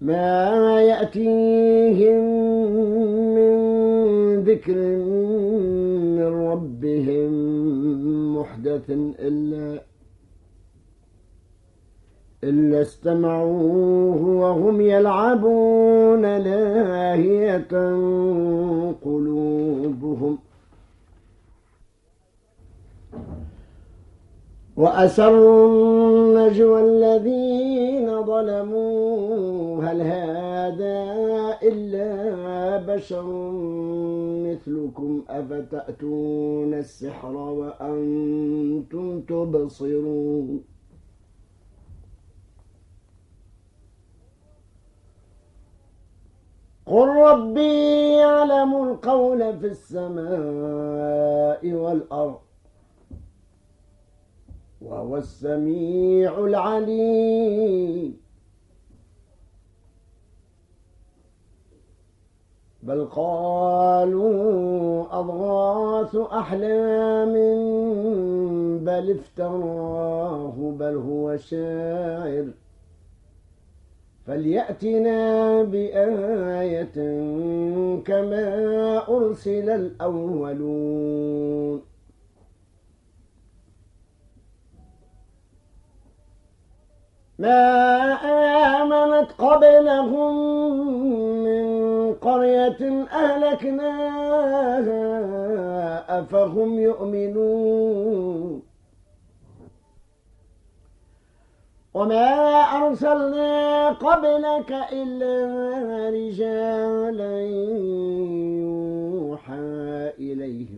ما يأتيهم من ذكر من ربهم محدث إلا إلا استمعوه وهم يلعبون لاهية قلوبهم وأسروا النجوى الذين ظلموا. هل هذا إلا بشر مثلكم؟ أفتأتون السحر وأنتم تبصرون. قل ربي يعلم القول في السماء والأرض. وهو السميع العليم. بل قالوا أضغاث أحلام بل افتراه بل هو شاعر. فليأتنا بآية كما أرسل الأولون. ما آمنت قبلهم من قرية أهلكناها أفهم يؤمنون؟ وما أرسلنا قبلك إلا رجالا يوحى إليهم.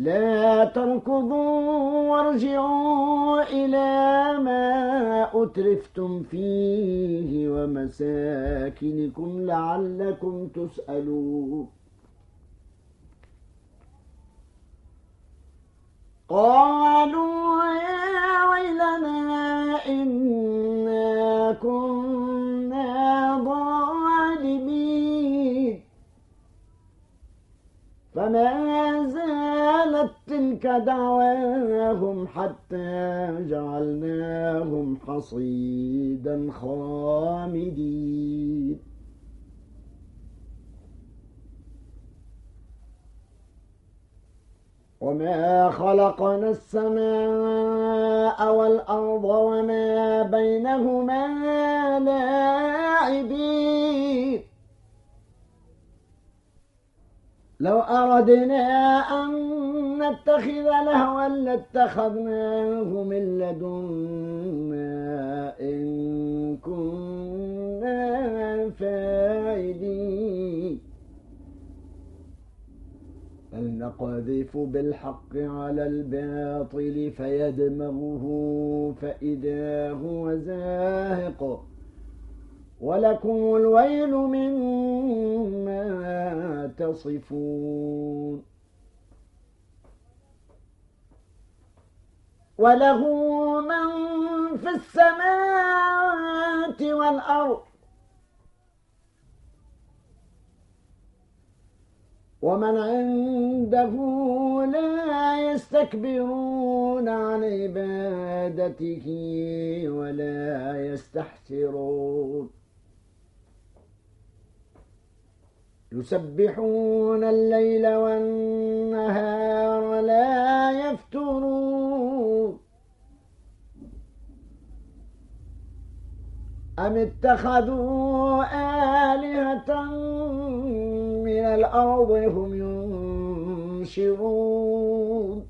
لا تركضوا وارجعوا إلى ما أترفتم فيه ومساكنكم لعلكم تسألون. قالوا يا ويلنا إنا كنا ظالمين. فما زالت تلك دعواهم حتى جعلناهم حصيدا خامدين. وما خلقنا السماء والأرض وما بينهما لاعبين. لو أردنا أن نتخذ لهوا لاتخذناه من لدنا إن كنا فاعلين. بل نقذف بالحق على الباطل فيدمغه فإذا هو زاهق. ولكم الويل مما تصفون. وله من في السماوات والأرض ومن عنده لا يستكبرون عن عبادته ولا يستحسرون. يسبحون الليل والنهار لا يفترون. أم اتخذوا آلهة من الأرض هم ينشرون؟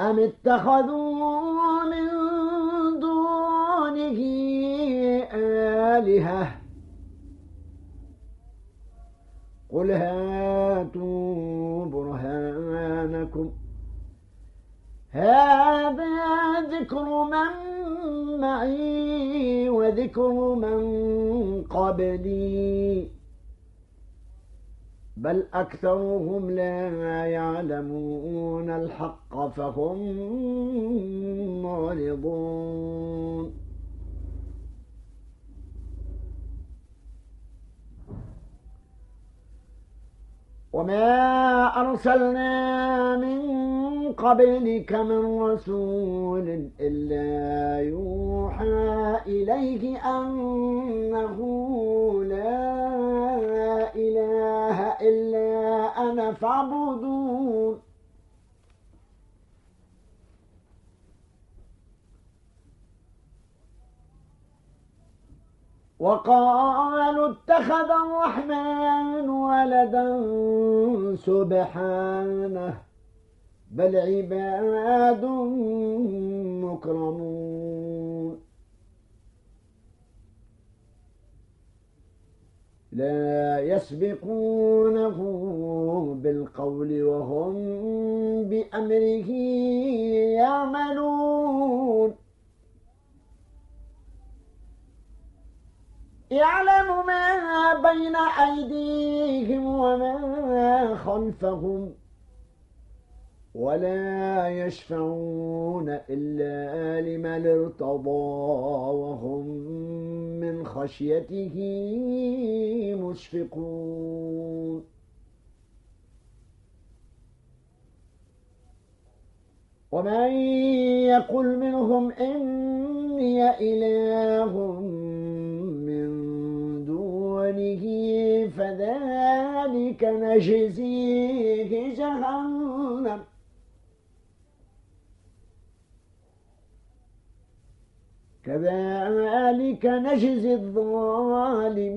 أم اتخذوا من دونه آلهة؟ قل هاتوا برهانكم. هذا ذكر من معي وذكر من قبلي. بل أكثرهم لا يعلمون الحق فهم معرضون. وما أرسلنا من قبلك من رسول إلا يوحى إليه أنه لا إله إلا أنا فاعبدون. وقالوا اتخذ الرحمن ولدا سبحانه بل عباد مكرمون. لا يسبقونه بالقول وهم بأمره يعملون. يعلم ما بين أيديهم وما خلفهم ولا يشفعون إلا لمن ارتضى وهم من خشيته مشفقون. ومن يقل منهم إني إله فذلك نجزيه جهنم. كذلك نجزي الظالمين.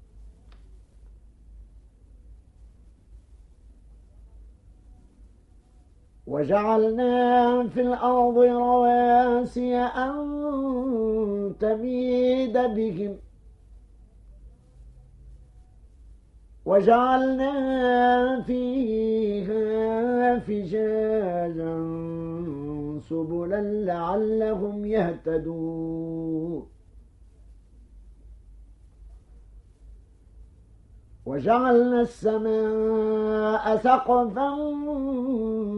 وجعلنا في الأرض رواسي أن تميد بهم. وجعلنا فيها فجاجا سبلا لعلهم يهتدون. وجعلنا السماء سقفا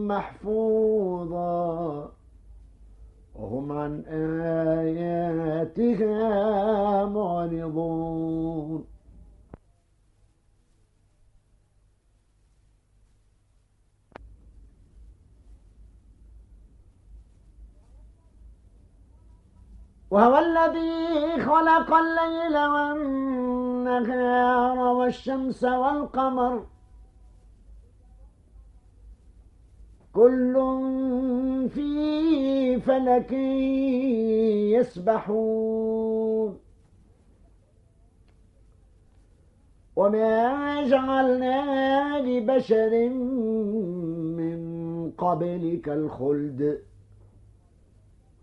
محفوظا. وهم عن آياتها معرضون. وهو الذي خلق الليل والنهار والشمس والقمر. كل في فلك يسبحون. وما جعلنا لبشر من قبلك الخلد.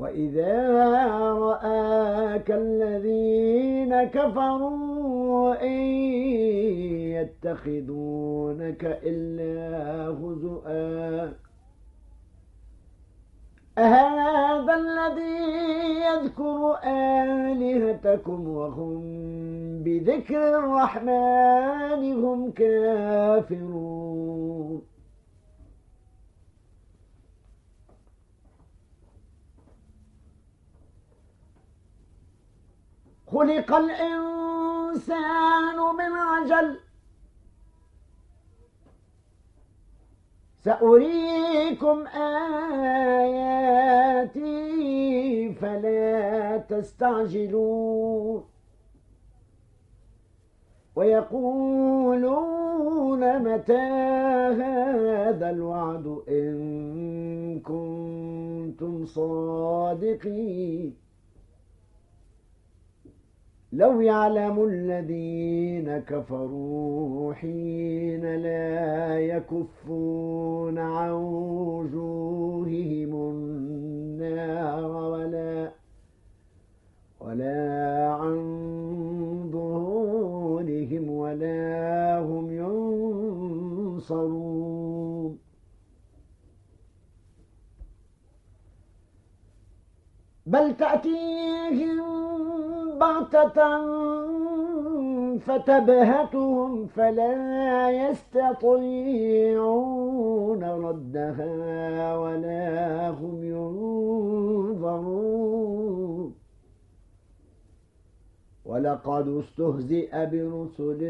وإذا رآك الذين كفروا إن يتخذونك إلا هزؤا أهذا الذي يذكر آلهتكم وهم بذكر الرحمن هم كافرون خلق الإنسان من عجل. سأريكم آياتي فلا تستعجلون ويقولون متى هذا الوعد إن كنتم صادقين. لو يعلم الذين كفروا حين لا يكفون عن وجوههم النار ولا ولا عن ظهورهم ولا هم ينصرون. بل تأتيهم بغتة فتبهتهم فلا يستطيعون ردها ولا هم ينظرون. ولقد استهزئ برسل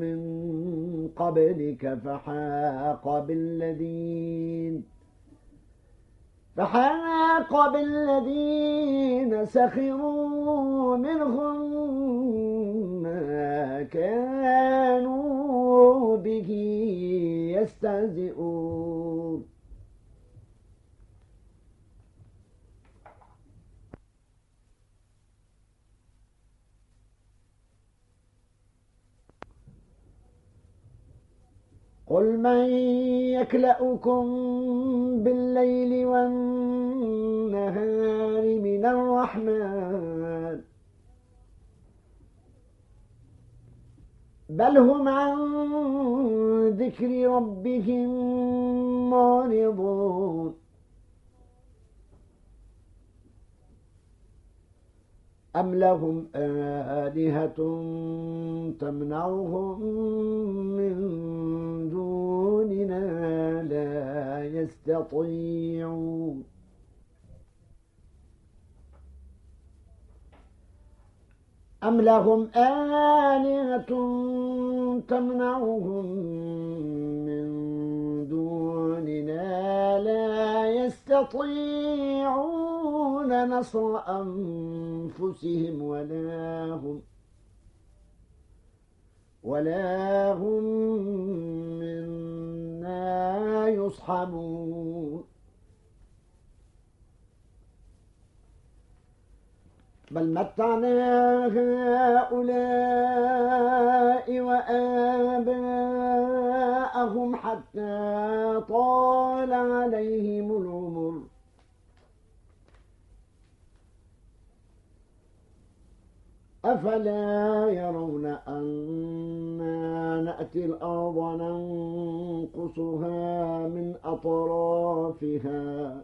من قبلك فحاق بالذين فحاق بالذين سخروا منهم ما كانوا به يستهزئون. قل من يكلأكم بالليل والنهار من الرحمن بل هم عن ذكر ربهم معرضون أم لهم آلهة تمنعهم من دوننا لا يستطيعون. أم لهم آلهة تمنعهم من دوننا لا يستطيعون نصر أنفسهم ولا هم ولا هم منا يصحبون. بل متعنا هؤلاء وآباءهم حتى طال عليهم العمر. أفلا يرون أنا نأتي الأرض ننقصها من أطرافها؟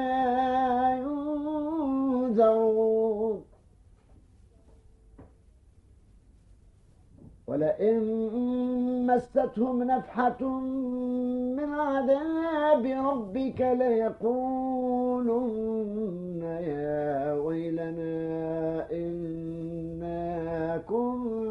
ولئن مستهم نفحة من عذاب ربك ليقولن يا ويلنا إنا كنا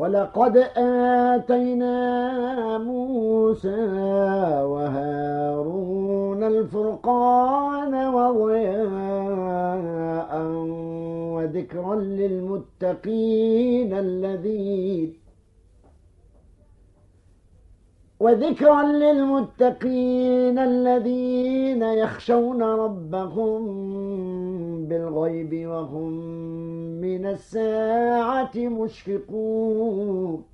ولقد آتينا موسى وهارون الفرقان وضياء وذكرا للمتقين الذين وذكرا للمتقين الذين يخشون ربهم بالغيب وهم من الساعة مشفقون.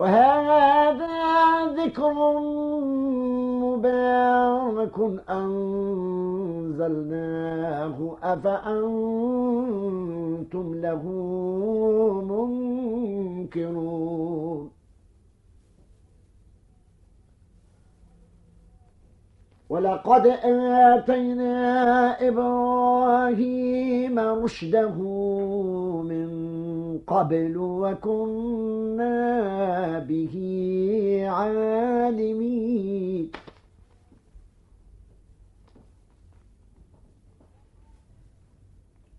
وهذا ذكر مبارك أنزلناه أفأنتم له منكرون؟ ولقد آتينا إبراهيم رشده من قبل وكنا به عالمين.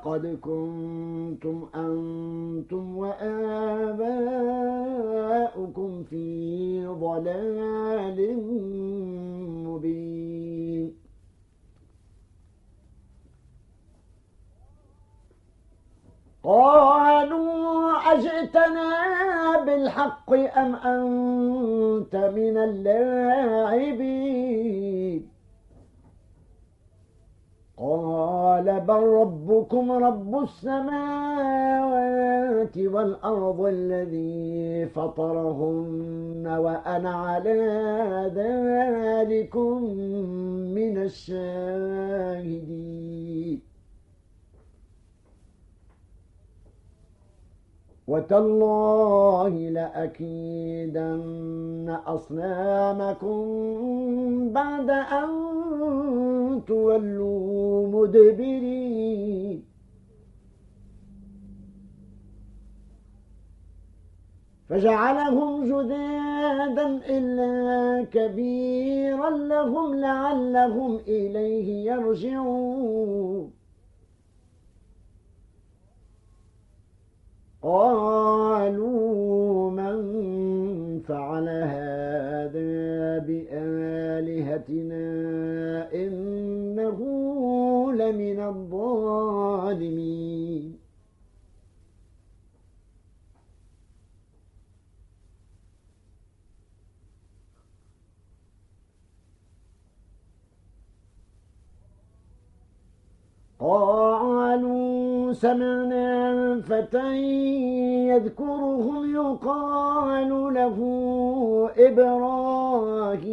لقد كنتم أنتم وآباؤكم في ضلال مبين. قالوا أجئتنا بالحق أم أنت من اللاعبين؟ قال بل ربكم رب السماوات والأرض الذي فطرهن وأنا على ذلكم من الشاهدين وتالله لأكيدن أصنامكم بعد أن تولوا مدبرين. فجعلهم جدادا إلا كبيرا لهم لعلهم إليه يرجعون. قالوا من فعل هذا بآلهتنا إنه لمن الظالمين. قالوا سمعنا فتى يذكرهم يقال له إبراهيم.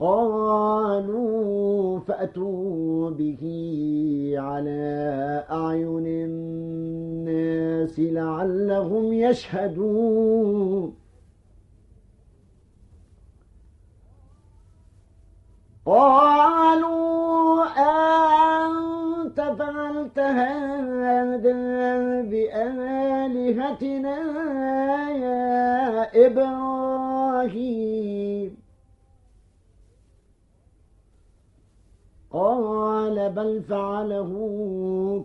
قالوا فأتوا به على أعين الناس لعلهم يشهدون. قالوا أنت فعلت هذا بآلهتنا يا إبراهيم. قال بل فعله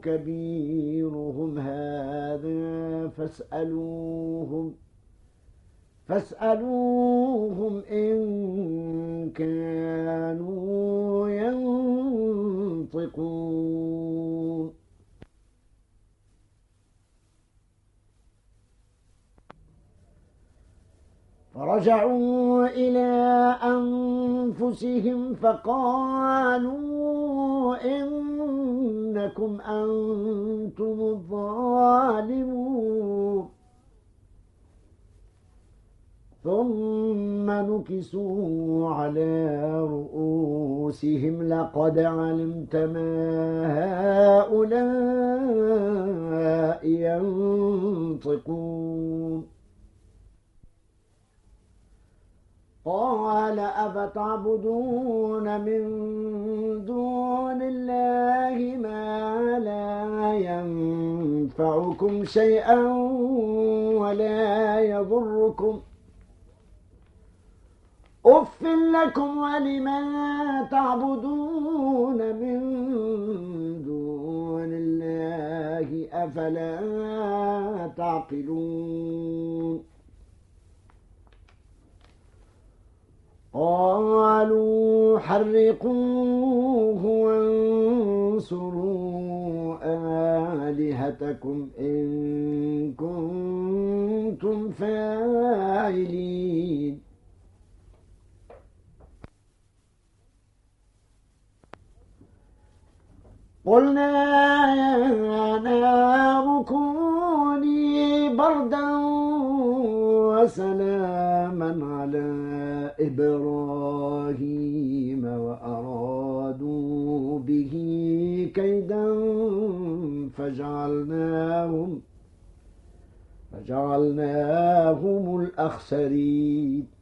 كبيرهم هذا فاسألوهم. فاسألوهم إن كانوا ينطقون. فرجعوا إلى أنفسهم فقالوا إنكم أنتم الظالمون. ثم نكسوا على رؤوسهم لقد علمت ما هؤلاء ينطقون. قال أفتعبدون من دون الله ما لا ينفعكم شيئا ولا يضركم؟ أف لكم ولما تعبدون من دون الله أفلا تعقلون قالوا حرقوه وانصروا آلهتكم إن كنتم فاعلين قلنا يا نار كوني بردا وسلاما على إبراهيم وأرادوا به كيدا فجعلناهم فجعلناهم الأخسرين.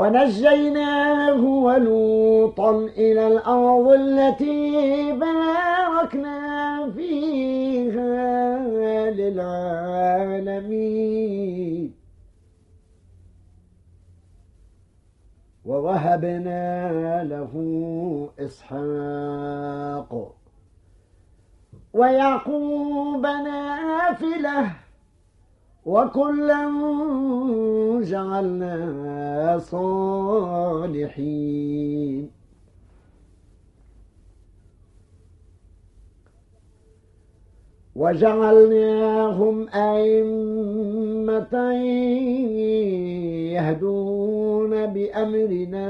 ونجيناه ولوطا إلى الأرض التي باركنا فيها للعالمين. ووهبنا له إسحاق ويعقوب نافلة وكلا جعلنا صالحين. وجعلناهم أئمة يهدون بأمرنا.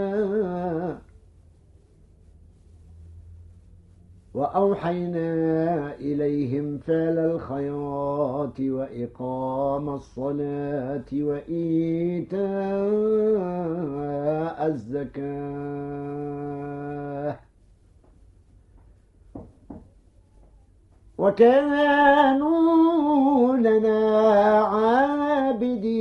وأوحينا إليهم فعل الخيرات وإقام الصلاة وإيتاء الزكاة. وكانوا لنا عابدين.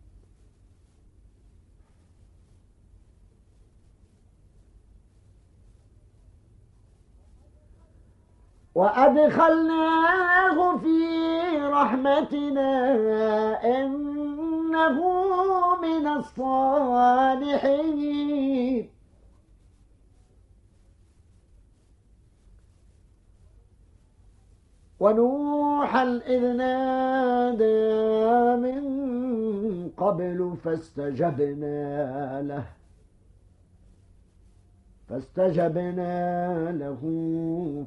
وأدخلناه في رحمتنا إنه من الصالحين. ونوحا إذ نادى من قبل فاستجبنا له. فاستجبنا له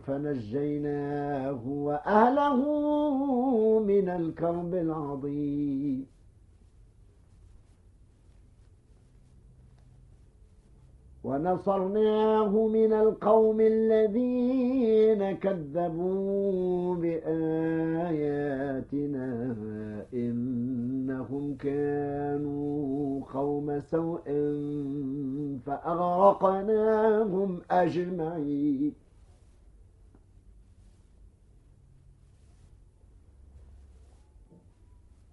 فنجيناه وأهله من الكرب العظيم. ونصرناه من القوم الذين كذبوا بآياتنا. إنهم كانوا قوم سوء فأغرقناهم أجمعين.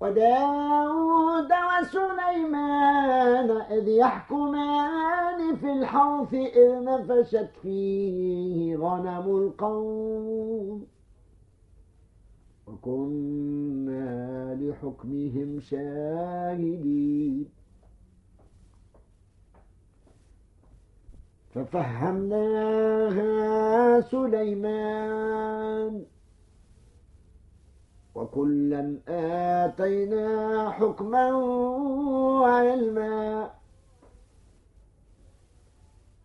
وداود وسليمان إذ يحكمان في الحوث إذ نفشت فيه غنم القوم. وكنا لحكمهم شاهدين. ففهمناها سليمان. وكلا آتينا حكما وعلما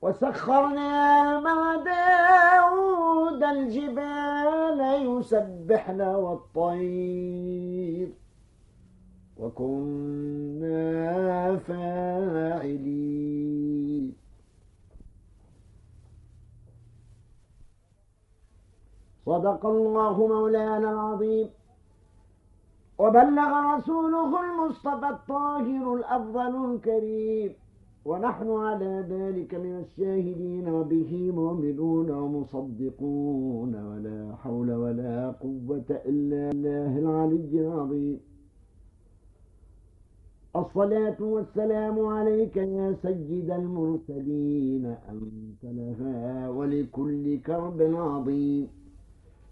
وسخرنا مع داود الجبال يسبحن والطير وكنا فاعلين. صدق الله مولانا العظيم. وبلغ رسوله المصطفى الطاهر الأفضل الكريم. ونحن على ذلك من الشاهدين وبه مؤمنون ومصدقون. ولا حول ولا قوة إلا الله العلي العظيم. الصلاة والسلام عليك يا سيد المرسلين. أنت لها ولكل كرب عظيم